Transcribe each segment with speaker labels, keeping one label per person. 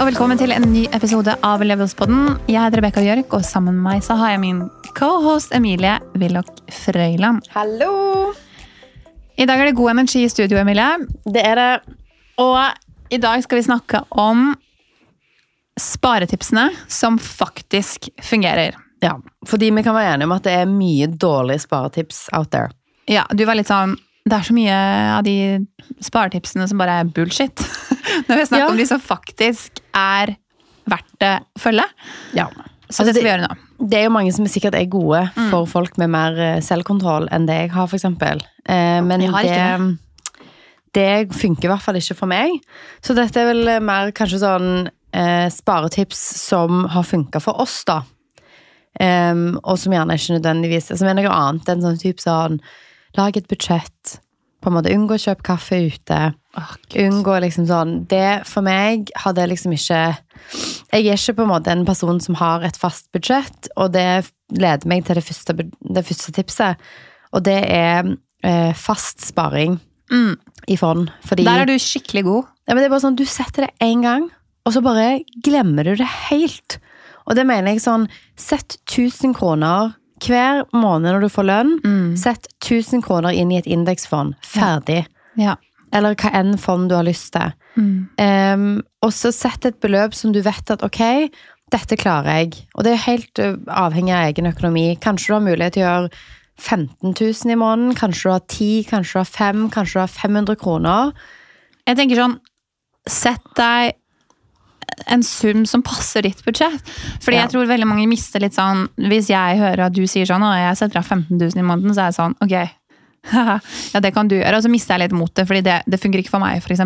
Speaker 1: Og velkommen til en ny episode av Levelspodden. Jeg heter Rebekka Bjørk, og sammen med meg så har jeg min co-host Emilie Willoch Frøyland.
Speaker 2: Hallo!
Speaker 1: I dag er det god energi i studio, Emilie.
Speaker 2: Det er det.
Speaker 1: Og i dag skal vi snakke om sparetipsene som faktisk fungerer.
Speaker 2: Ja, fordi vi kan være enige om at det er mye dårlige sparetips out there.
Speaker 1: Ja, du var litt sånn Det er så mye av de sparetipsene som bare er bullshit. Når vi snakker
Speaker 2: Ja.
Speaker 1: om de som faktisk er verdt å følge.
Speaker 2: Ja.
Speaker 1: Så det vi gjøre nå.
Speaker 2: Det er jo mange som sikkert er gode for folk med mer eh, selvkontroll enn det jeg har, eksempel. Eh, men
Speaker 1: har
Speaker 2: det, det funker i hvert fall ikke for meg. Så dette er vel mer kanskje sånn eh, sparetips som har funka for oss, da. Um, og som gjerne ikke nødvendigvis Som er noe annet enn sånn type sånn Lag et budsjett. På en måte Unngå å kjøpe kaffe ute.
Speaker 1: Oh,
Speaker 2: Unngå liksom sånn Det for meg har det liksom ikke Jeg er ikke på en måte en person som har et fast budsjett, og det leder meg til det første, det første tipset. Og det er eh, fast sparing
Speaker 1: Mm.
Speaker 2: i fond. Fordi
Speaker 1: Der er du skikkelig god.
Speaker 2: ja, men det er bare sånn, Du setter det én gang, og så bare glemmer du det helt. Og det mener jeg sånn Sett 1000 kroner hver måned når du får lønn.
Speaker 1: Mm.
Speaker 2: Sett 1000 kroner inn i et indeksfond. Ferdig.
Speaker 1: Ja.
Speaker 2: Eller hva enn fond du har lyst til.
Speaker 1: Mm.
Speaker 2: Um, og så sett et beløp som du vet at ok, dette klarer jeg. Og det er helt avhengig av egen økonomi. Kanskje du har mulighet til å gjøre 15 000 i måneden, kanskje du har 10, kanskje du har 5, kanskje du har 500 kroner.
Speaker 1: Jeg tenker sånn Sett deg en sum som passer ditt budsjett. Fordi
Speaker 2: Ja.
Speaker 1: jeg tror veldig mange mister litt sånn Hvis jeg hører at du sier sånn og jeg setter av 15 000 i måneden, så er jeg sånn ok. ja, det kan du gjøre. Og så mister jeg litt motet, fordi det, det fungerer ikke for meg, f.eks.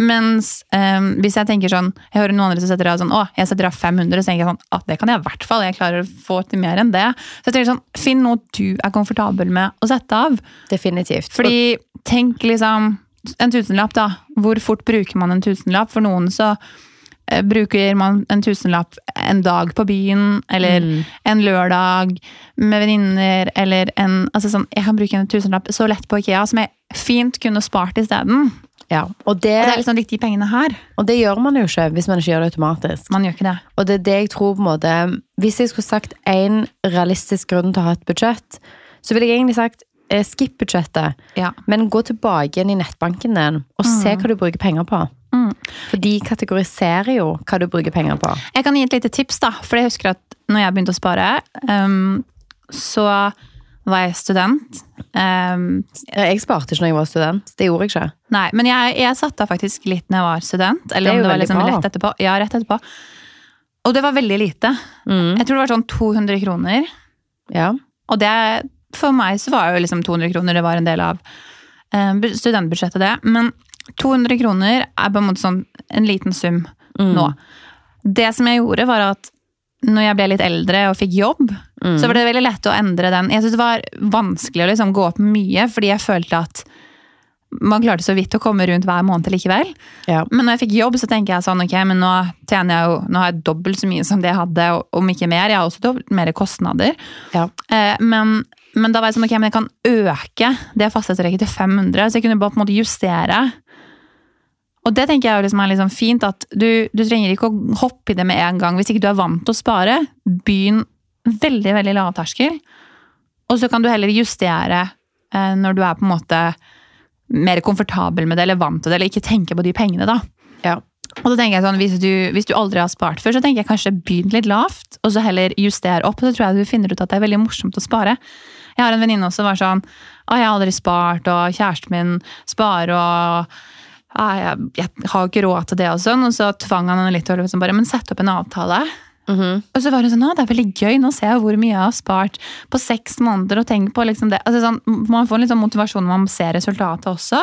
Speaker 1: Mens um, hvis jeg tenker sånn Jeg hører noen andre som setter av sånn Å, jeg setter av 500, så tenker jeg sånn At det kan jeg i hvert fall. Jeg klarer å få til mer enn det. Så jeg tenker sånn Finn noe du er komfortabel med å sette av.
Speaker 2: Definitivt.
Speaker 1: Fordi tenk liksom En tusenlapp, da. Hvor fort bruker man en tusenlapp? For noen så bruker man en tusenlapp en dag på byen, eller
Speaker 2: Mm.
Speaker 1: en lørdag med venninner, eller en altså sånn, Jeg kan bruke en tusenlapp så lett på Ikea som jeg fint kunne spart isteden.
Speaker 2: ja. og, det,
Speaker 1: Og det er liksom litt de pengene her.
Speaker 2: og det gjør man jo ikke hvis man ikke gjør det automatisk.
Speaker 1: Man gjør ikke det.
Speaker 2: Og det er det jeg tror på en måte Hvis jeg skulle sagt én realistisk grunn til å ha et budsjett, så ville jeg egentlig sagt eh, skipp budsjettet.
Speaker 1: Ja.
Speaker 2: Men gå tilbake igjen i nettbanken din og se hva du bruker penger på.
Speaker 1: Mm.
Speaker 2: For de kategoriserer jo hva du bruker penger på.
Speaker 1: Jeg kan gi et lite tips, da. For jeg husker at når jeg begynte å spare, um, så var jeg student. Um,
Speaker 2: Jeg sparte ikke når jeg var student. Det gjorde jeg ikke.
Speaker 1: Nei, men jeg, jeg satte av faktisk litt når jeg var student. Eller
Speaker 2: er
Speaker 1: om det var liksom rett etterpå. Ja, rett etterpå. Og det var veldig lite.
Speaker 2: Mm.
Speaker 1: Jeg tror det var sånn 200 kroner.
Speaker 2: Ja.
Speaker 1: Og det, for meg så var jo liksom 200 kroner det var en del av eh, studentbudsjettet, det. Men 200 kroner er på en måte sånn en liten sum
Speaker 2: Mm.
Speaker 1: nå. Det som jeg gjorde, var at når jeg ble litt eldre og fikk jobb,
Speaker 2: Mm.
Speaker 1: så var det veldig lett å endre den. Jeg synes det var vanskelig å liksom gå opp mye, fordi jeg følte at man klarte så vidt å komme rundt hver måned likevel.
Speaker 2: Ja.
Speaker 1: Men når jeg fikk jobb, så tenker jeg sånn, ok, men nå tjener jeg jo, nå har jeg dobbelt så mye som det jeg hadde, om ikke mer. Jeg har også dobbelt mer kostnader.
Speaker 2: Ja.
Speaker 1: Eh, men, men da var jeg sånn, ok, men jeg kan øke det fastetrekket til 500, så jeg kunne bare på en måte justere. Og det tenker jeg liksom er liksom fint, at du, du trenger ikke å hoppe i det med en gang. Hvis ikke du er vant til å spare, begynn veldig, veldig lavterskel. Og så kan du heller justere eh, når du er på en måte mer komfortabel med det, eller vant til det, eller ikke tenke på de pengene, da.
Speaker 2: Ja.
Speaker 1: Og så tenker jeg sånn, hvis du, hvis du aldri har spart før, så tenker jeg kanskje begynn litt lavt, og så heller justere opp. Og så tror jeg du finner ut at det er veldig morsomt å spare. Jeg har en venninne også som var sånn Å, jeg har aldri spart, og kjæresten min sparer, og «Å, jeg, jeg har ikke råd til det, og sånn. Og så tvang han henne litt til liksom bare Men sett opp en avtale.
Speaker 2: Mhm.
Speaker 1: Og så var hun sånn, å, det er veldig gøy, nå ser jeg hvor mye jeg har spart på seks måneder, og tenk på liksom det. Altså sånn, man får litt sånn motivasjon når man ser resultatet også.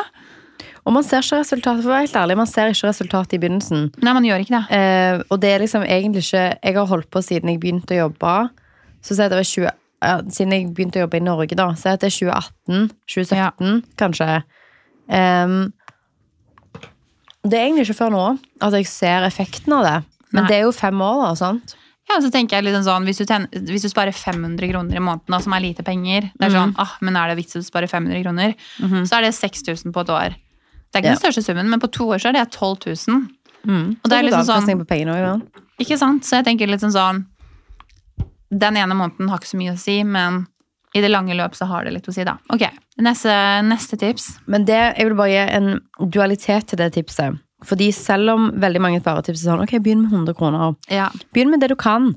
Speaker 2: Og man ser ikke resultatet, for å være helt ærlig, man ser ikke resultatet i begynnelsen.
Speaker 1: Nei, man gjør ikke det.
Speaker 2: Eh, og det er liksom egentlig ikke Jeg har holdt på siden jeg begynte å jobbe. Så sier jeg det var 20, ja, Siden jeg begynte å jobbe i Norge, da. Så jeg at det er 2018, 2017, kanskje. Ehm, det er egentlig ikke før nå at jeg ser effekten av det. Men
Speaker 1: Nei.
Speaker 2: det er jo fem år, da. sant?
Speaker 1: Ja, så tenker jeg liksom sånn, hvis du, ten, hvis du sparer 500 kroner i måneden, da, som er lite penger, det er sånn, ah, men er det vits å spare 500 kroner? Så er det 6000 på et år. Det er ikke
Speaker 2: Ja.
Speaker 1: den største summen, men på to år så er det 12 000.
Speaker 2: Mm.
Speaker 1: Og det er liksom sånn-
Speaker 2: også.
Speaker 1: Ikke sant? Så jeg tenker litt sånn sånn Den ene måneden har ikke så mye å si, men i det lange løp så har det litt å si, da. Ok, neste, neste tips.
Speaker 2: Men det, jeg vil bare gi en dualitet til det tipset. Fordi selv om veldig mange sparetips er sånn, ok, begynn med 100 kroner.
Speaker 1: Ja.
Speaker 2: Begynn med det du kan.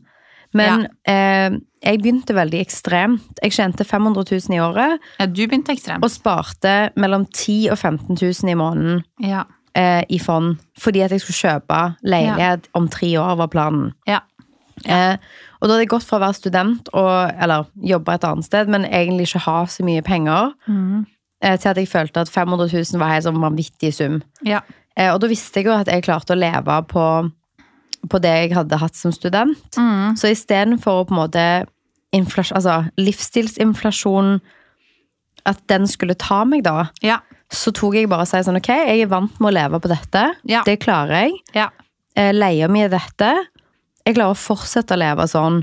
Speaker 2: Men eh, jeg begynte veldig ekstremt. Jeg tjente 500 000 i året,
Speaker 1: ja, du begynte ekstremt.
Speaker 2: og sparte mellom 10 000 og 15 000 i måneden
Speaker 1: Ja.
Speaker 2: eh, i fond. Fordi at jeg skulle kjøpe leilighet om tre år, var planen.
Speaker 1: Ja.
Speaker 2: Eh, og da hadde jeg gått fra å være student, og, eller jobbe et annet sted, men egentlig ikke ha så mye penger,
Speaker 1: mm.
Speaker 2: eh, til at jeg følte at 500 000 var helt sånn vanvittig sum.
Speaker 1: ja.
Speaker 2: Eh, og da visste jeg jo at jeg klarte å leve på, på det jeg hadde hatt som student.
Speaker 1: Mm.
Speaker 2: Så istedenfor å på en måte altså, livsstilsinflasjon At den skulle ta meg, da,
Speaker 1: Ja.
Speaker 2: så tok jeg bare og sa sånn Ok, jeg er vant med å leve på dette.
Speaker 1: Ja.
Speaker 2: Det klarer jeg.
Speaker 1: Ja.
Speaker 2: Eh, Leia mi er dette. Jeg klarer å fortsette å leve sånn.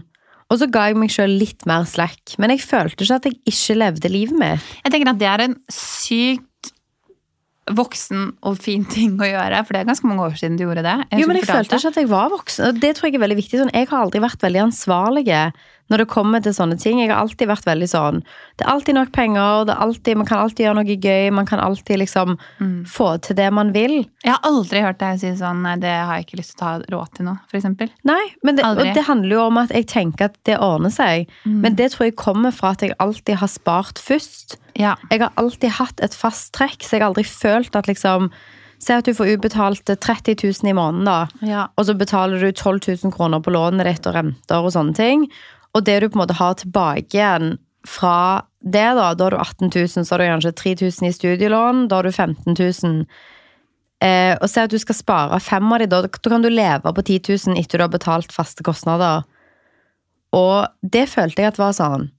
Speaker 2: Og så ga jeg meg sjøl litt mer slack. Men jeg følte ikke at jeg ikke levde livet mitt.
Speaker 1: Jeg tenker at det er en sykt voksen og fin ting å gjøre, for det er ganske mange år siden du gjorde det.
Speaker 2: Jo, men jeg følte ikke at jeg var voksen. Og det tror jeg er veldig viktig. Sånn, jeg har aldri vært veldig ansvarlig når det kommer til sånne ting. Jeg har alltid vært veldig sånn Det er alltid nok penger, det er alltid, man kan alltid gjøre noe gøy, man kan alltid liksom få til det man vil.
Speaker 1: Jeg har aldri hørt deg si sånn Nei, det har jeg ikke lyst til å ta råd til nå, for eksempel.
Speaker 2: Nei, men det, det handler jo om at jeg tenker at det ordner seg. Men det tror jeg kommer fra at jeg alltid har spart først.
Speaker 1: Ja.
Speaker 2: Jeg har alltid hatt et fast trekk, så jeg har aldri følt at liksom Se at du får ubetalt 30 000 i måneden, da.
Speaker 1: Ja.
Speaker 2: Og så betaler du 12 000 kroner på lånet ditt og renter og sånne ting. Og det du på en måte har tilbake igjen fra det, da, da har du 18 000, så har du kanskje 3000 i studielån, da har du 15 000. Eh, og se at du skal spare fem av de, da, da kan du leve på 10 000 etter du har betalt faste kostnader. Og det følte jeg at var sånn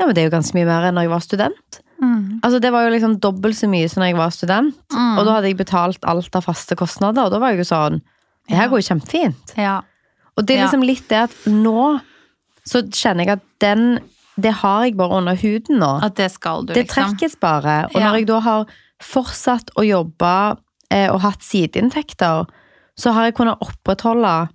Speaker 2: Ja, men det er jo ganske mye mer enn når jeg var student.
Speaker 1: Mm.
Speaker 2: Altså Det var jo liksom dobbelt så mye som når jeg var student.
Speaker 1: Mm.
Speaker 2: Og da hadde jeg betalt alt av faste kostnader, og da var jeg jo sånn Det her
Speaker 1: Ja.
Speaker 2: går jo kjempefint.
Speaker 1: ja.
Speaker 2: Og det er liksom litt det at nå så kjenner jeg at den Det har jeg bare under huden nå.
Speaker 1: At det skal du,
Speaker 2: Det
Speaker 1: liksom.
Speaker 2: trekkes bare. Og
Speaker 1: Ja.
Speaker 2: når jeg da har fortsatt å jobbe eh, og hatt sideinntekter, så har jeg kunnet opprettholde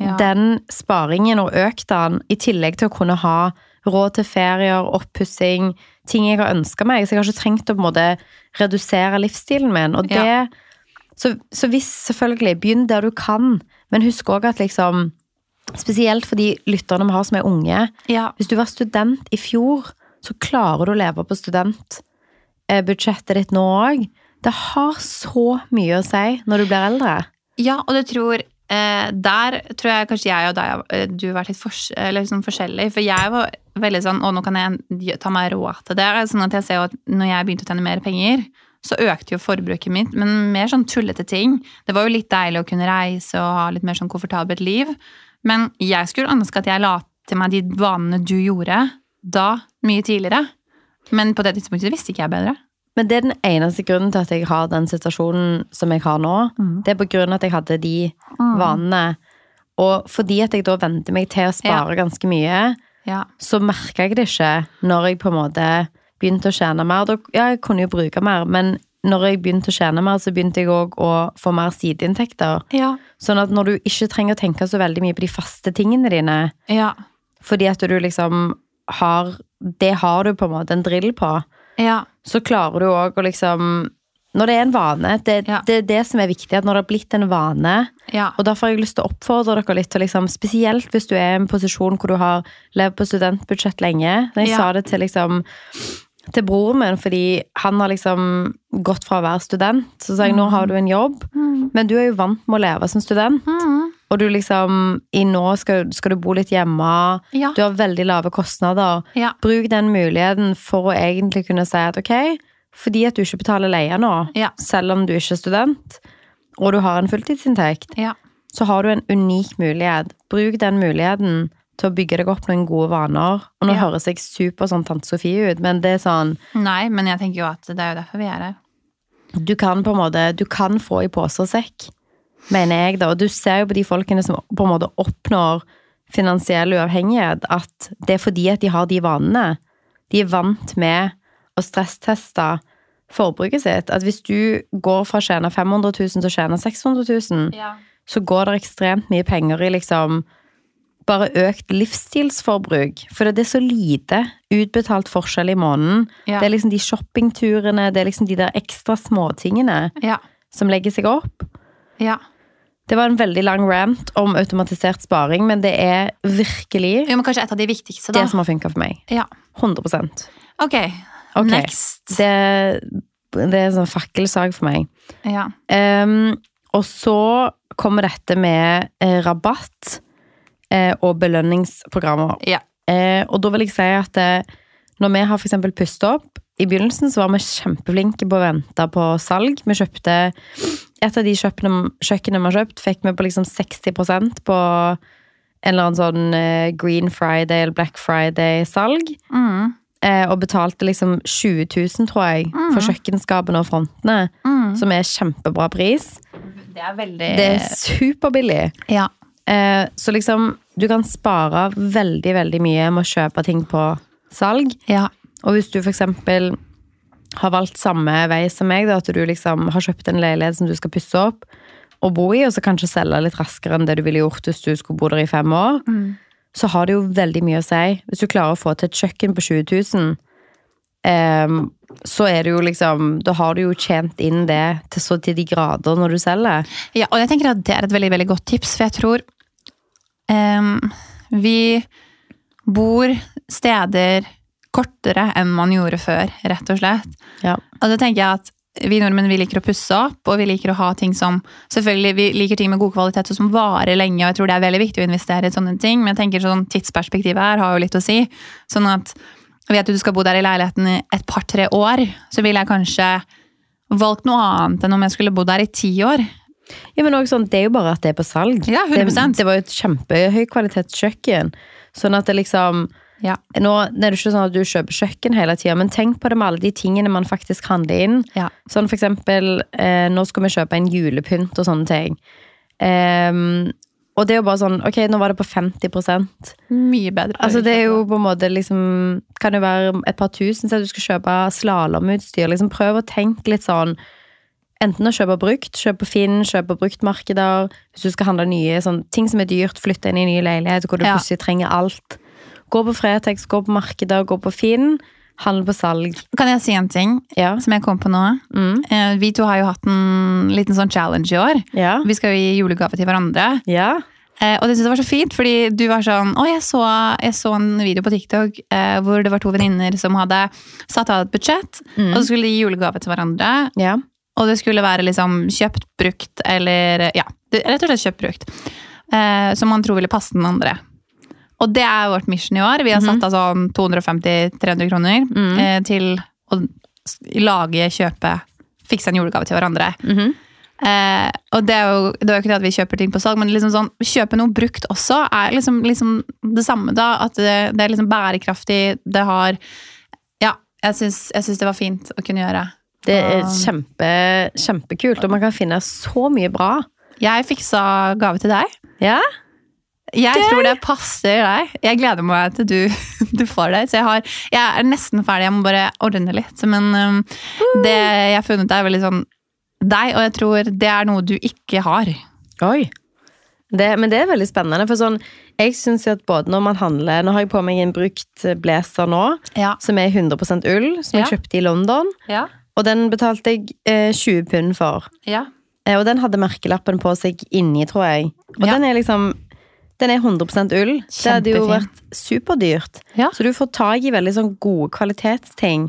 Speaker 1: Ja.
Speaker 2: den sparingen og økt den, i tillegg til å kunne ha råd til ferier, oppussing, ting jeg har ønska meg. Så jeg har ikke trengt å på en måte redusere livsstilen min. Og det,
Speaker 1: Ja.
Speaker 2: så, så hvis, selvfølgelig, begynn der du kan, men husk òg at liksom Spesielt for de lytterne vi har som er unge.
Speaker 1: Ja.
Speaker 2: Hvis du var student i fjor, så klarer du å leve på studentbudsjettet ditt nå òg. Det har så mye å si når du blir eldre.
Speaker 1: Ja, og det tror eh, Der tror jeg kanskje jeg og deg eh, Du har vært litt fors eller sånn forskjellig. For jeg var veldig sånn Å, nå kan jeg ta meg råd til det. Sånn at jeg ser at når jeg begynte å tjene mer penger, så økte jo forbruket mitt. Men mer sånn tullete ting. Det var jo litt deilig å kunne reise og ha litt mer sånn komfortabelt liv. Men jeg skulle ønske at jeg la til meg de vanene du gjorde da, mye tidligere. Men på det tidspunktet visste ikke jeg bedre.
Speaker 2: Men det er den eneste grunnen til at jeg har den situasjonen som jeg har nå.
Speaker 1: Mm.
Speaker 2: Det er på grunn av at jeg hadde de vanene. Og fordi at jeg da vente meg til å spare ganske mye,
Speaker 1: Ja.
Speaker 2: så merka jeg det ikke når jeg på en måte begynte å tjene mer. Da, ja, jeg kunne jo bruke mer, men når jeg begynte å tjene mer, så begynte jeg òg å få mer sideinntekter.
Speaker 1: Ja.
Speaker 2: Sånn at når du ikke trenger å tenke så veldig mye på de faste tingene dine,
Speaker 1: Ja.
Speaker 2: fordi at du liksom har Det har du på en måte en drill på,
Speaker 1: Ja.
Speaker 2: så klarer du òg å liksom Når det er en vane, det,
Speaker 1: Ja.
Speaker 2: det er det som er viktig, at når det har blitt en vane
Speaker 1: ja.
Speaker 2: Og derfor har jeg lyst til å oppfordre dere litt til liksom, Spesielt hvis du er i en posisjon hvor du har levd på studentbudsjett lenge. Jeg
Speaker 1: Ja.
Speaker 2: sa det til liksom til broren min, fordi han har liksom gått fra å være student. Så sa jeg nå har du en jobb,
Speaker 1: Mm.
Speaker 2: men du er jo vant med å leve som student.
Speaker 1: Mm.
Speaker 2: Og du liksom, i nå skal, skal du bo litt hjemme,
Speaker 1: Ja.
Speaker 2: du har veldig lave kostnader.
Speaker 1: Ja.
Speaker 2: Bruk den muligheten for å egentlig kunne si at ok, fordi at du ikke betaler leie nå,
Speaker 1: Ja.
Speaker 2: selv om du ikke er student, og du har en fulltidsinntekt,
Speaker 1: Ja.
Speaker 2: så har du en unik mulighet. Bruk den muligheten til å bygge deg opp noen gode vaner. Og nå
Speaker 1: Ja.
Speaker 2: høres jeg super sånn Tante Sofie ut, men det er sånn
Speaker 1: Nei, men jeg tenker jo at det er jo derfor vi er her.
Speaker 2: Du kan på en måte Du kan få i pose og sekk, mener jeg, da. Og du ser jo på de folkene som på en måte oppnår finansiell uavhengighet, at det er fordi at de har de vanene. De er vant med å stressteste forbruket sitt. At hvis du går fra å tjene 500 000 til å tjene 600 000,
Speaker 1: Ja.
Speaker 2: så går det ekstremt mye penger i liksom bare økt livsstilsforbruk. For det er så lite utbetalt forskjell i måneden.
Speaker 1: Ja.
Speaker 2: Det er liksom de shoppingturene, det er liksom de der ekstra småtingene
Speaker 1: Ja.
Speaker 2: som legger seg opp.
Speaker 1: ja.
Speaker 2: Det var en veldig lang rant om automatisert sparing, men det er virkelig
Speaker 1: Jo, men kanskje et av de viktigste, da.
Speaker 2: det som har funka for meg.
Speaker 1: Ja.
Speaker 2: 100
Speaker 1: Ok.
Speaker 2: okay.
Speaker 1: Next.
Speaker 2: Det, det er en sånn fakkelsak for meg.
Speaker 1: Ja.
Speaker 2: Um, og så kommer dette med eh, rabatt og belønningsprogrammer.
Speaker 1: Ja.
Speaker 2: Eh, og da vil jeg si at eh, når vi har eksempel pustet opp, i begynnelsen så var vi kjempeflinke på å vente på salg. Vi kjøpte Et av de kjøkkene, kjøkkenene vi har kjøpt, fikk vi på liksom 60% på en eller annen sånn eh, Green Friday eller Black Friday-salg.
Speaker 1: Mm.
Speaker 2: Eh, og betalte liksom 20 000, tror jeg, for kjøkkenskapene og frontene.
Speaker 1: Mm.
Speaker 2: Som er kjempebra pris.
Speaker 1: Det er veldig
Speaker 2: Det er superbillig.
Speaker 1: Ja.
Speaker 2: Eh, så liksom, du kan spare veldig, veldig mye med å kjøpe ting på salg.
Speaker 1: Ja.
Speaker 2: Og hvis du eksempel har valgt samme vei som meg, da, at du liksom har kjøpt en leilighet som du skal pusse opp og bo i, og så kanskje selge litt raskere enn det du ville gjort hvis du skulle bo der i fem år,
Speaker 1: Mm.
Speaker 2: så har det jo veldig mye å si. Hvis du klarer å få til et kjøkken på 20 000, Um, så er det jo liksom Da har du jo tjent inn det til så til de grader når du selger.
Speaker 1: Ja, og jeg tenker at det er et veldig, veldig godt tips, for jeg tror vi bor steder kortere enn man gjorde før, rett og slett.
Speaker 2: Ja.
Speaker 1: Og da tenker jeg at vi nordmenn vi liker å pusse opp, og vi liker å ha ting som Selvfølgelig, vi liker ting med god kvalitet og som varer lenge, og jeg tror det er veldig viktig å investere i sånne ting, men jeg tenker sånn tidsperspektivet her har jo litt å si. Sånn at vet du du skal bo der i leiligheten i et par-tre år, så ville jeg kanskje valgt noe annet enn om jeg skulle bo der i ti år.
Speaker 2: Ja, men også sånn, Det er jo bare at det er på salg.
Speaker 1: Ja, 100%.
Speaker 2: Det, det var jo et kjempehøy kvalitetskjøkken. Sånn at det liksom
Speaker 1: Ja.
Speaker 2: Nå det er det ikke sånn at du kjøper kjøkken hele tida, men tenk på det med alle de tingene man faktisk handler inn.
Speaker 1: Ja.
Speaker 2: Sånn for eksempel, eh, nå skal vi kjøpe en julepynt og sånne ting. Um, og det er jo bare sånn, ok, nå var det på 50%
Speaker 1: Mye bedre.
Speaker 2: Altså det er jo på en måte liksom Kan jo være et par tusen så du skal kjøpe slalåmutstyr? Liksom prøv å tenke litt sånn Enten å kjøpe brukt, kjøpe på Finn, kjøpe bruktmarkeder. Hvis du skal handle nye sånn, ting som er dyrt, flytte inn i nye ny leilighet hvor du
Speaker 1: Ja.
Speaker 2: plutselig trenger alt. Gå på Fretex, gå på markeder, gå på Finn. Handle på salg.
Speaker 1: Kan jeg si en ting
Speaker 2: Ja.
Speaker 1: som jeg kom på nå?
Speaker 2: Mm.
Speaker 1: Eh, Vi to har jo hatt en liten sånn challenge i år.
Speaker 2: Ja.
Speaker 1: Vi skal jo gi julegave til hverandre.
Speaker 2: ja.
Speaker 1: Eh, Og det synes jeg var så fint, fordi du var sånn Å, jeg så, jeg så en video på TikTok eh, hvor det var to venninner som hadde satt av et budsjett,
Speaker 2: Mm.
Speaker 1: og så skulle de gi julegave til hverandre.
Speaker 2: Ja.
Speaker 1: Og det skulle være liksom kjøpt, brukt eller Ja, rett og slett kjøpt, brukt. Eh, som man tror ville passe den andre. Og det er vårt mission i år. Vi har satt av sånn 250-300 kroner
Speaker 2: Mm.
Speaker 1: eh, til å lage, kjøpe, fikse en julegave til hverandre.
Speaker 2: Mhm.
Speaker 1: Eh, og det er, jo, det er jo ikke det at vi kjøper ting på salg, men liksom sånn, kjøpe noe brukt også er liksom, liksom det samme da. At det, det er liksom bærekraftig, det har Ja, jeg syns, jeg syns det var fint å kunne gjøre.
Speaker 2: Det er kjempe, kjempekult, og man kan finne så mye bra.
Speaker 1: Jeg fiksa gave til deg.
Speaker 2: Ja?
Speaker 1: Jeg
Speaker 2: det...
Speaker 1: tror det passer deg. Jeg gleder meg til du, du får det. Så jeg, har, jeg er nesten ferdig, jeg må bare ordne litt. Men um, det jeg har funnet er veldig sånn deg, og jeg tror det er noe du ikke har.
Speaker 2: Oi. Det, men det er veldig spennende. For sånn, jeg synes at både når man handler Nå har jeg på meg en brukt blazer nå,
Speaker 1: Ja.
Speaker 2: som er 100% ull, som
Speaker 1: Ja.
Speaker 2: jeg kjøpte i London.
Speaker 1: Ja.
Speaker 2: Og den betalte jeg eh, 20 pund for.
Speaker 1: Ja.
Speaker 2: Eh, og den hadde merkelappen på seg inni, tror jeg. Og
Speaker 1: Ja.
Speaker 2: den er liksom Den er 100% ull. Det hadde jo vært superdyrt.
Speaker 1: Ja.
Speaker 2: Så du får tak i veldig sånn gode kvalitetsting.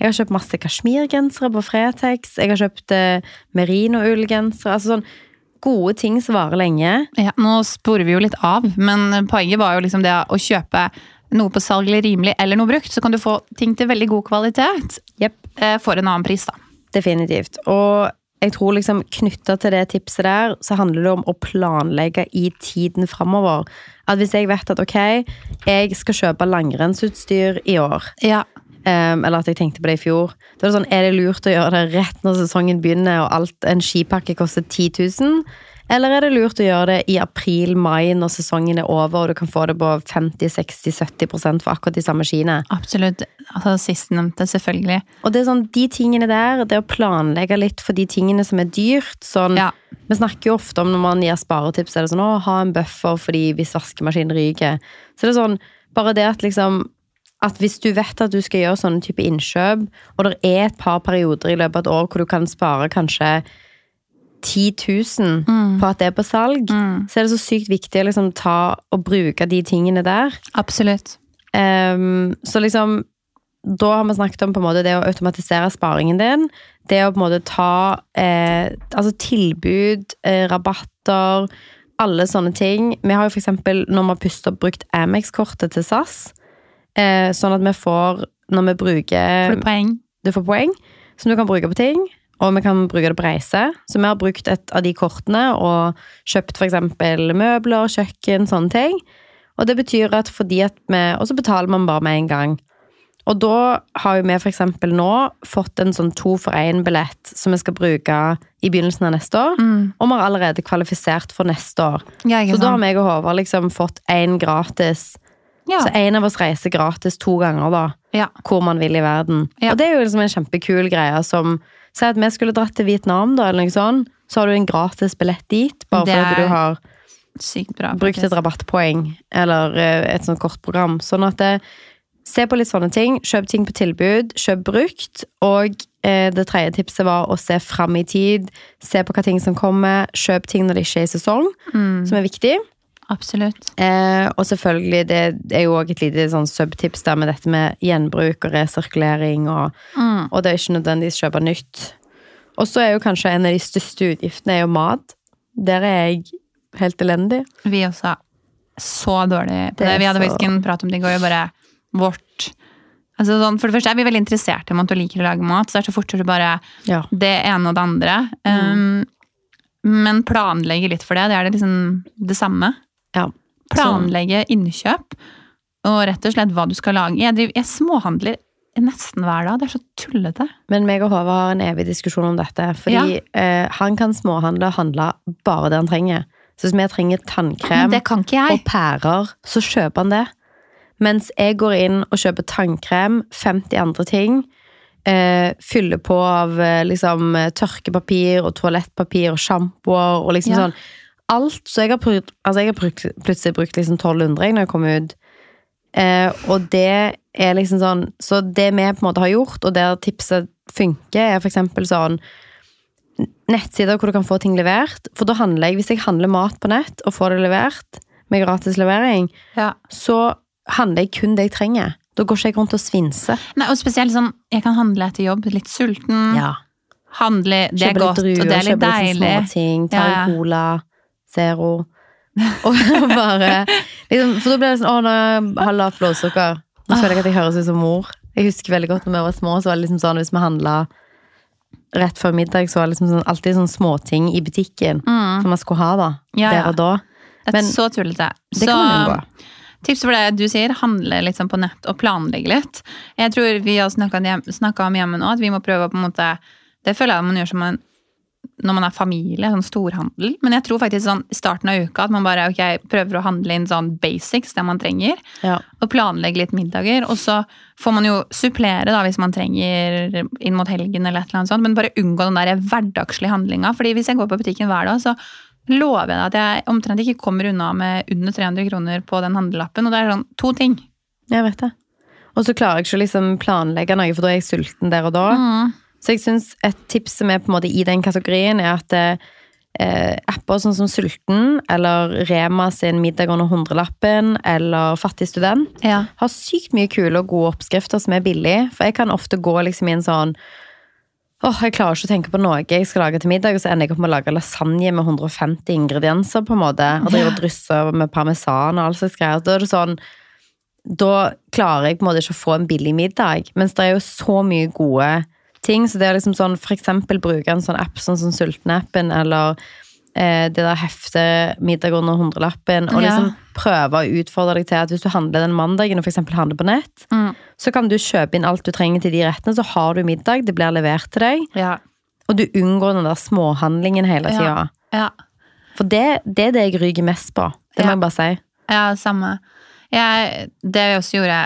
Speaker 2: Jeg har kjøpt masse kasjmirgensere på Fretex. Jeg har kjøpt eh, merinoullgensere. Altså sånn gode ting som varer lenge.
Speaker 1: Ja, nå sporer vi jo litt av, men poenget var jo liksom det å kjøpe noe på salg eller rimelig, eller noe brukt, så kan du få ting til veldig god kvalitet
Speaker 2: Jepp.
Speaker 1: eh, for en annen pris, da.
Speaker 2: Definitivt. Og jeg tror liksom knytta til det tipset der, så handler det om å planlegge i tiden framover. At hvis jeg vet at ok, jeg skal kjøpe langrennsutstyr i år,
Speaker 1: Ja.
Speaker 2: um, eller at jeg tenkte på det i fjor, da er det sånn, er det lurt å gjøre det rett når sesongen begynner og alt, en skipakke koster 10 000? Eller er det lurt å gjøre det i april-mai når sesongen er over, og du kan få det på 50-60-70% for akkurat de samme skiene?
Speaker 1: Absolutt. Altså Sistnevnte, selvfølgelig.
Speaker 2: Og det er sånn, de tingene der, det å planlegge litt for de tingene som er dyrt sånn,
Speaker 1: Ja.
Speaker 2: Vi snakker jo ofte om når man gir sparetips, er det sånn å ha en buffer fordi hvis vaskemaskinen ryker. Så det er sånn, bare det at liksom at hvis du vet at du skal gjøre sånne type innkjøp, og det er et par perioder i løpet av et år hvor du kan spare kanskje 10 000 på at det er på salg, så er det så sykt viktig å liksom ta og bruke de tingene der.
Speaker 1: Absolutt.
Speaker 2: Um, så liksom Da har vi snakket om på en måte det å automatisere sparingen din. Det å på en måte ta eh, altså tilbud, eh, rabatter, alle sånne ting. Vi har jo eksempel, når vi har pustet opp, brukt Amex-kortet til SAS. Eh, sånn at vi får, når vi bruker
Speaker 1: Får du poeng?
Speaker 2: du får poeng som du kan bruke på ting, og vi kan bruke det på reise. Så vi har brukt et av de kortene og kjøpt eksempel møbler, kjøkken, sånne ting. Og det betyr at fordi at vi Og så betaler man bare med en gang. Og da har jo vi eksempel nå fått en sånn to for én-billett som vi skal bruke i begynnelsen av neste år. Og vi har allerede kvalifisert for neste år.
Speaker 1: Ja,
Speaker 2: Så da har meg og Håvard liksom fått én gratis.
Speaker 1: Ja.
Speaker 2: Så en av oss reiser gratis to ganger, da
Speaker 1: ja.
Speaker 2: hvor man vil i verden. Og det er jo liksom en kjempekul greie som Si at vi skulle dratt til Vietnam, da, eller noe sånt, så har du en gratis billett dit, bare
Speaker 1: Det
Speaker 2: fordi du har
Speaker 1: bra.
Speaker 2: brukt et rabattpoeng, eller eh, et sånt kortprogram. Sånn at det, Se på litt sånne ting. Kjøp ting på tilbud, kjøp brukt. Og eh, det tredje tipset var å se fram i tid. Se på hva ting som kommer. Kjøp ting når det ikke er i sesong,
Speaker 1: Mm,
Speaker 2: som er viktig.
Speaker 1: Absolutt.
Speaker 2: Eh, og selvfølgelig, det er jo også et lite sånn subtips der med dette med gjenbruk og resirkulering, og,
Speaker 1: Mm.
Speaker 2: og det er ikke nødvendigvis kjøpe nytt. Og så er jo kanskje en av de største utgiftene er jo mat. Der er jeg helt elendig.
Speaker 1: Vi også så dårlige på
Speaker 2: Det
Speaker 1: det. Vi hadde
Speaker 2: så-
Speaker 1: faktisk en prat om det i går, jo bare vårt altså sånn, For det første er vi veldig interessert i mat og liker å lage mat, så det er så fortere bare
Speaker 2: Ja.
Speaker 1: det ene og det andre.
Speaker 2: Mm.
Speaker 1: Um, men planlegge litt for det, det er det liksom det samme.
Speaker 2: Ja.
Speaker 1: Planlegge innkjøp, og rett og slett hva du skal lage. Jeg, driver, jeg småhandler nesten hver dag. Det er så tullete.
Speaker 2: Men meg og Håvard har en evig diskusjon om dette. Fordi eh, han kan småhandle og handle bare det han trenger. Så hvis vi trenger tannkrem og pærer, så kjøper han det. Mens jeg går inn og kjøper tannkrem, 50 andre ting. Eh, fyller på av eh, liksom tørkepapir og toalettpapir og sjampoer og liksom
Speaker 1: Ja.
Speaker 2: sånn. Alt. Så jeg har, brukt, altså jeg har brukt, plutselig brukt liksom 1200 jeg, når jeg kom ut. Eh, og det er liksom sånn Så det vi på en måte har gjort, og der tipset funker, er eksempel sånn nettsider hvor du kan få ting levert. For da handler jeg, hvis jeg handler mat på nett og får det levert med gratis levering,
Speaker 1: Ja.
Speaker 2: så handler jeg kun det jeg trenger. Da går ikke jeg rundt og svinser.
Speaker 1: Nei, og spesielt sånn, jeg kan handle etter jobb, litt sulten. Handle, det er godt,
Speaker 2: druer,
Speaker 1: og det er litt deilig.
Speaker 2: kjøpe litt små ting. Ta
Speaker 1: Ja,
Speaker 2: en
Speaker 1: ja.
Speaker 2: cola, Zero. Og bare liksom, For da blir det sånn Å, nå har jeg lavt blodsukker. Nå føler jeg at jeg høres ut som mor. Jeg husker veldig godt når vi var små, så var det liksom sånn hvis vi handla rett før middag, så var det liksom sånn, alltid sånn småting i butikken
Speaker 1: Mm.
Speaker 2: som man skulle ha da.
Speaker 1: Ja.
Speaker 2: Der og da. Men
Speaker 1: så tullete.
Speaker 2: Det
Speaker 1: Så
Speaker 2: kan man unngå.
Speaker 1: tips for det du sier, handle litt sånn på nett og planlegge litt. Jeg tror vi har snakka om hjemme nå, at vi må prøve å på en måte Det føler jeg man gjør som en når man er familie, sånn storhandel. Men jeg tror faktisk sånn starten av uka at man bare ok, prøver å handle inn sånn basics, det man trenger.
Speaker 2: Ja.
Speaker 1: Og planlegge litt middager. Og så får man jo supplere da, hvis man trenger inn mot helgen eller et eller annet sånt. Men bare unngå den der hverdagslige handlinga. Fordi hvis jeg går på butikken hver dag, så lover jeg deg at jeg omtrent ikke kommer unna med under 300 kroner på den handlelappen. Og det er sånn to ting.
Speaker 2: Jeg vet det. Og så klarer jeg ikke å liksom planlegge noe, for da er jeg sulten der og da.
Speaker 1: Mm.
Speaker 2: Så jeg syns et tips som er på en måte i den kategorien, er at eh, apper sånn som Sulten, eller Rema sin Middag under hundrelappen, eller Fattig student,
Speaker 1: Ja.
Speaker 2: har sykt mye kule og gode oppskrifter som er billige. For jeg kan ofte gå liksom i en sånn Åh, jeg klarer ikke å tenke på noe jeg skal lage til middag, og så ender jeg opp med å lage lasagne med 150 ingredienser, på en måte. Og driver og drysser med parmesan og all slags greier. Da er det sånn Da klarer jeg på en måte ikke å få en billig middag. Mens det er jo så mye gode ting. Så det er liksom sånn for eksempel bruke en sånn app sånn som Sultenappen, eller eh, det der heftet middag under hundrelappen, og
Speaker 1: Ja.
Speaker 2: liksom prøve å utfordre deg til at hvis du handler den mandagen, og eksempel handler på nett,
Speaker 1: Mm.
Speaker 2: så kan du kjøpe inn alt du trenger til de rettene, så har du middag, det blir levert til deg,
Speaker 1: Ja.
Speaker 2: og du unngår den der småhandlingen hele
Speaker 1: Ja.
Speaker 2: tida.
Speaker 1: ja.
Speaker 2: For det, det er det jeg ryker mest på. Det må jeg bare si.
Speaker 1: Ja, samme. Jeg, det jeg også gjorde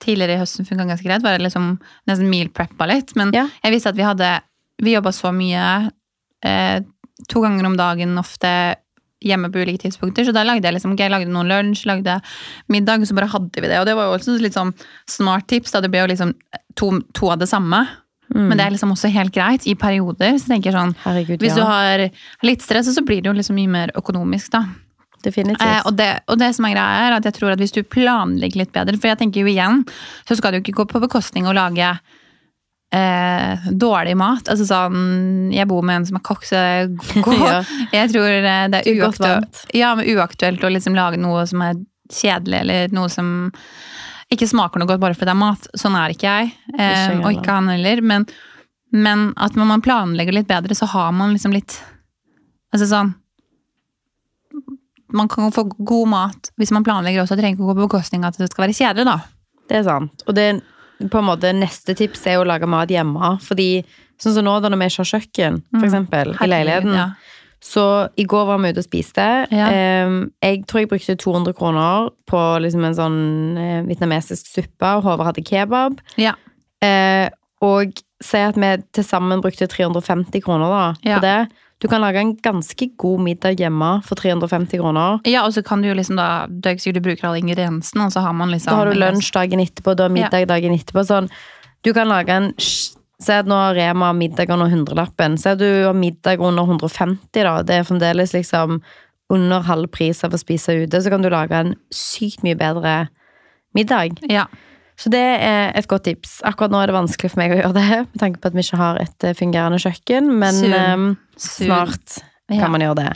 Speaker 1: tidligere i høsten funka ganske greit, var liksom nesten meal preppa litt. Men
Speaker 2: Ja.
Speaker 1: jeg visste at vi hadde Vi jobba så mye. Eh, to ganger om dagen ofte hjemme på ulike tidspunkter. Så da lagde jeg liksom, jeg lagde noen lunsj, lagde middag, og så bare hadde vi det. Og det var jo også litt sånn smart tips. da Det ble jo liksom to, to av det samme.
Speaker 2: Mm.
Speaker 1: Men det er liksom også helt greit i perioder. Så tenker jeg sånn,
Speaker 2: Herregud,
Speaker 1: Hvis du har litt stress, så blir det jo liksom mye mer økonomisk, da.
Speaker 2: Definitivt.
Speaker 1: Eh, og, det, og det som er greia er at jeg tror at hvis du planlegger litt bedre, for jeg tenker jo igjen, så skal det jo ikke gå på bekostning å lage eh, dårlig mat. Altså sånn, jeg bor med en som er kokk, så går,
Speaker 2: Ja.
Speaker 1: jeg tror eh, det er uaktuelt, ja, uaktuelt å liksom lage noe som er kjedelig, eller noe som ikke smaker noe godt bare fordi det er mat. Sånn er ikke jeg, eh, og ikke han heller. Men, men at når man planlegger litt bedre, så har man liksom litt Altså sånn Man kan få god mat hvis man planlegger også. Det trenger ikke å gå på bekostning av at det skal være kjedelig, da.
Speaker 2: Det er sant. Og det på en måte neste tips er å lage mat hjemme. Fordi sånn som nå da når vi ikke har kjøkken, for eksempel, i
Speaker 1: Mm. Herregud,
Speaker 2: leiligheten.
Speaker 1: Ja.
Speaker 2: Så i går var vi ute og spiste.
Speaker 1: Ja.
Speaker 2: Jeg tror jeg brukte 200 kroner på liksom en sånn eh, vietnamesisk suppe, og Håvard hadde kebab.
Speaker 1: Ja.
Speaker 2: Eh, og si at vi til sammen brukte 350 kroner da, på det. Du kan lage en ganske god middag hjemme for 350 kroner.
Speaker 1: ja, og så kan du jo liksom da Det er ikke sikkert du bruker alle ingrediensene, og så har man liksom
Speaker 2: Da har du lunsj dagen etterpå, du har middag dagen etterpå. Sånn, du kan lage en Si at nå har Rema middag under hundrelappen. Si at du har middag under 150, da. Det er fremdeles liksom under halv pris av å spise ute. Så kan du lage en sykt mye bedre middag.
Speaker 1: Ja.
Speaker 2: Så det er et godt tips. Akkurat nå er det vanskelig for meg å gjøre det, med tanke på at vi ikke har et eh, fungerende kjøkken. Men eh,
Speaker 1: Soon.
Speaker 2: snart
Speaker 1: Ja.
Speaker 2: kan man gjøre det.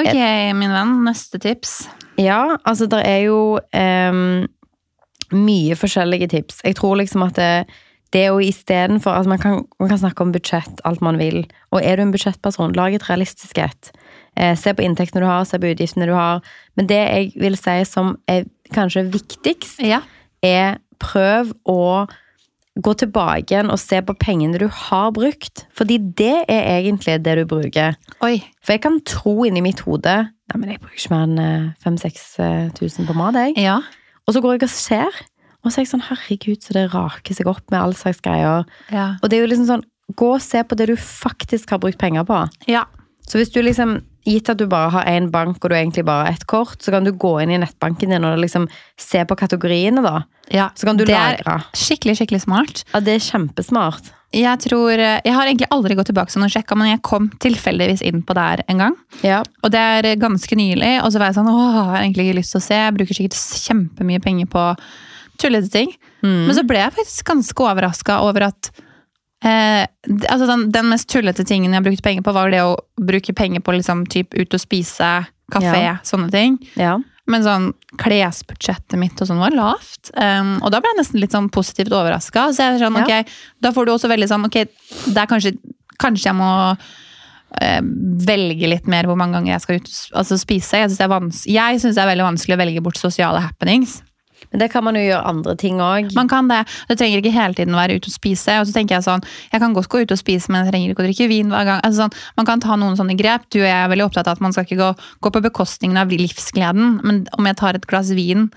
Speaker 1: Ok, min venn. Neste tips.
Speaker 2: Ja, altså det er jo um, mye forskjellige tips. Jeg tror liksom at det, det er jo istedenfor altså man kan, man kan snakke om budsjett, alt man vil. Og er du en budsjettperson, lag et realistisk et. Eh, se på inntektene du har, se på utgiftene du har. Men det jeg vil si som er kanskje viktigst,
Speaker 1: Ja.
Speaker 2: er prøv å gå tilbake igjen og se på pengene du har brukt. Fordi det er egentlig det du bruker.
Speaker 1: Oi.
Speaker 2: For jeg kan tro inni mitt hode Nei, men jeg bruker ikke mer enn 5000-6000 på mat, jeg.
Speaker 1: Ja.
Speaker 2: Og så går jeg og ser, og så er jeg sånn herregud, så det raker seg opp med all slags greier.
Speaker 1: Ja.
Speaker 2: Og det er jo liksom sånn, gå og se på det du faktisk har brukt penger på.
Speaker 1: ja.
Speaker 2: Så hvis du liksom, gitt at du bare har én bank og du egentlig bare har ett kort, så kan du gå inn i nettbanken din og liksom se på kategoriene, da.
Speaker 1: ja.
Speaker 2: Så kan du
Speaker 1: det er
Speaker 2: lagre.
Speaker 1: skikkelig, skikkelig smart.
Speaker 2: Ja, det er kjempesmart.
Speaker 1: Jeg tror, eh, jeg har egentlig aldri gått tilbake sånn og sjekka, men jeg kom tilfeldigvis inn på der en gang.
Speaker 2: Ja.
Speaker 1: Og det er ganske nylig, og så var jeg sånn åh, jeg har egentlig ikke lyst til å se. Jeg bruker sikkert kjempemye penger på tullete ting.
Speaker 2: Mm.
Speaker 1: Men så ble jeg faktisk ganske overraska over at eh, altså den, den mest tullete tingen jeg brukte penger på, var det å bruke penger på liksom typ ut og spise, kafé,
Speaker 2: Ja.
Speaker 1: sånne ting.
Speaker 2: ja.
Speaker 1: Men sånn klesbudsjettet mitt og sånn var lavt. Um, og da ble jeg nesten litt sånn positivt overraska. Så sånn,
Speaker 2: Ja.
Speaker 1: ok, da får du også veldig sånn Ok, det er kanskje, kanskje jeg må eh, velge litt mer hvor mange ganger jeg skal ut altså spise. Jeg syns det, det er veldig vanskelig å velge bort sosiale happenings.
Speaker 2: Men det kan man jo gjøre andre ting òg.
Speaker 1: Man kan det. Det trenger ikke hele tiden være ute og spise. Og så tenker Jeg sånn, jeg kan godt gå ut og spise, men jeg trenger ikke å drikke vin hver gang. Altså sånn, man kan ta noen sånne grep. Du og jeg er veldig opptatt av at man skal ikke gå, gå på bekostningen av livsgleden. Men om jeg tar et glass vin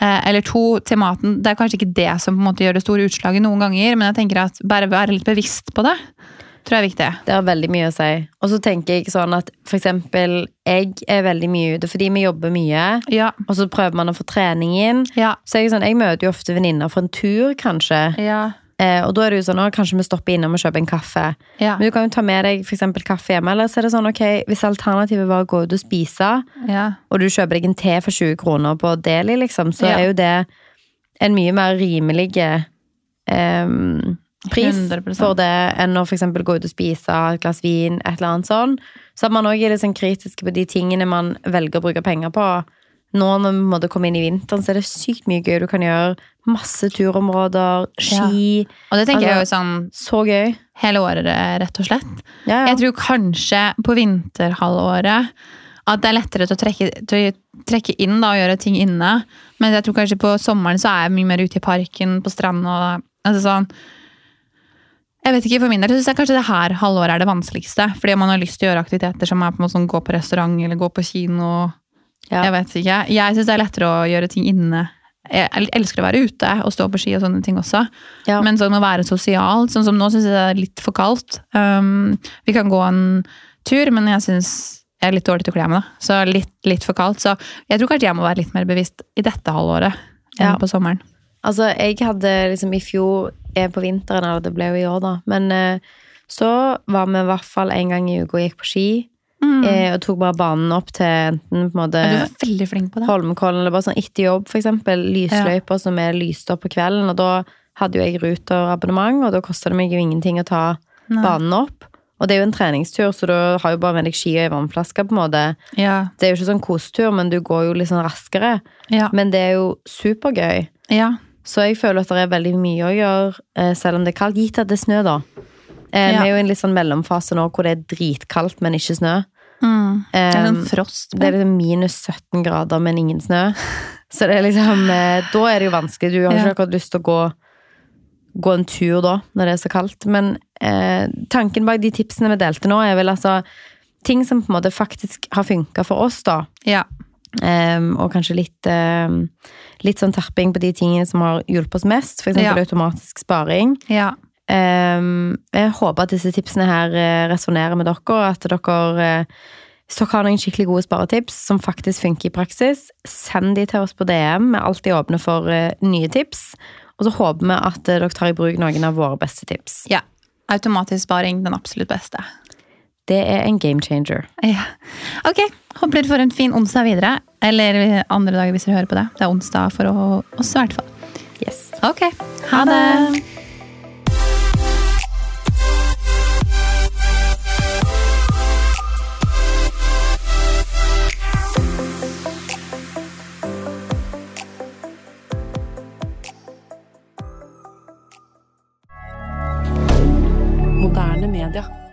Speaker 1: eh, eller to til maten, det er kanskje ikke det som på en måte gjør det store utslaget noen ganger, men jeg tenker at bare være litt bevisst på det, tror jeg er viktig.
Speaker 2: Det har veldig mye å si. Og så tenker jeg sånn at for eksempel, jeg er veldig mye ute fordi vi jobber mye,
Speaker 1: Ja.
Speaker 2: og så prøver man å få trening inn.
Speaker 1: Ja.
Speaker 2: Så jeg, sånn, jeg møter jo ofte venninner for en tur, kanskje.
Speaker 1: Ja.
Speaker 2: Eh, og da er det jo sånn, at kanskje vi stopper innom og kjøper en kaffe.
Speaker 1: Ja.
Speaker 2: Men du kan jo ta med deg for eksempel kaffe hjemme, eller så er det sånn, ok, hvis alternativet var å gå ut og spise,
Speaker 1: ja.
Speaker 2: og du kjøper deg en te for 20 kroner på Deli, liksom, så
Speaker 1: Ja.
Speaker 2: er jo det en mye mer rimelig em, pris
Speaker 1: 100%.
Speaker 2: for det enn å for gå ut og spise et glass vin, et eller annet sånn. Så at man også er litt sånn kritisk på de tingene man velger å bruke penger på. Nå når vi måtte komme inn i vinteren, så er det sykt mye gøy du kan gjøre. Masse turområder, ski.
Speaker 1: Og det tenker jeg er jo
Speaker 2: Altså-
Speaker 1: sånn
Speaker 2: Så gøy.
Speaker 1: hele året, rett og slett.
Speaker 2: Ja, ja.
Speaker 1: Jeg tror kanskje på vinterhalvåret at det er lettere til å trekke, til å trekke inn da, og gjøre ting inne. Men jeg tror kanskje på sommeren så er jeg mye mer ute i parken, på stranden altså sånn. Jeg vet ikke, For min del synes jeg kanskje det her halvåret er det vanskeligste. Fordi man har lyst til å gjøre aktiviteter som er på en måte sånn gå på restaurant eller gå på kino.
Speaker 2: Ja.
Speaker 1: Jeg vet ikke. Jeg syns det er lettere å gjøre ting inne. Jeg elsker å være ute og stå på ski og sånne ting også.
Speaker 2: Ja.
Speaker 1: Men sånn å være sosial, sånn som nå syns jeg det er litt for kaldt. Um, vi kan gå en tur, men jeg syns jeg er litt dårlig til å kle meg, da. Så litt, litt for kaldt. Så jeg tror kanskje jeg må være litt mer bevisst i dette halvåret enn
Speaker 2: Ja.
Speaker 1: på sommeren.
Speaker 2: Altså, jeg hadde liksom i fjor eh, på vinteren, eller det ble jo i år, da. Men eh, så var vi i hvert fall en gang i uka og gikk på ski. Eh, og tok bare banen opp til enten på en måte
Speaker 1: Mm. Du var veldig flink på det.
Speaker 2: Holmenkollen, eller bare sånn etter jobb, for eksempel. Lysløyper som er lyst opp på kvelden. Og da hadde jo jeg Ruter-abonnement, og da kosta det meg jo ingenting å ta
Speaker 1: Nei.
Speaker 2: banen opp. Og det er jo en treningstur, så du har jo bare med deg ski og ei vannflaske, på en måte.
Speaker 1: Ja.
Speaker 2: Det er jo ikke sånn kosetur, men du går jo litt sånn raskere.
Speaker 1: Ja.
Speaker 2: Men det er jo supergøy.
Speaker 1: ja.
Speaker 2: Så jeg føler at det er veldig mye å gjøre, eh, selv om det er kaldt. Gitt at det er snø, da. Eh,
Speaker 1: Ja.
Speaker 2: Vi er jo i en litt sånn mellomfase nå hvor det er dritkaldt, men ikke snø.
Speaker 1: Mm. Det er sånn frost. på.
Speaker 2: Det er liksom minus 17 grader, men ingen snø. Så det er liksom eh, Da er det jo vanskelig. Du har
Speaker 1: Ja.
Speaker 2: ikke akkurat lyst til å gå, gå en tur da, når det er så kaldt. Men eh, tanken bak de tipsene vi delte nå, er vel altså ting som på en måte faktisk har funka for oss, da.
Speaker 1: Ja.
Speaker 2: Em, og kanskje litt, um, litt sånn terping på de tingene som har hjulpet oss mest. Eksempel
Speaker 1: Ja.
Speaker 2: automatisk sparing.
Speaker 1: ja.
Speaker 2: Um, jeg håper at disse tipsene her eh, resonnerer med dere, at dere eh, hvis dere har noen skikkelig gode sparetips som faktisk funker i praksis, send de til oss på DM. Vi er alltid åpne for uh, nye tips. Og så håper vi at dere tar i bruk noen av våre beste tips.
Speaker 1: ja. Automatisk sparing, den absolutt beste.
Speaker 2: Det er en game changer.
Speaker 1: Ja. Ok, håper dere får en fin onsdag videre. Eller andre dager hvis dere hører på det. Det er onsdag for oss i hvert fall.
Speaker 2: Yes.
Speaker 1: Ok, ha det!
Speaker 3: Moderne media.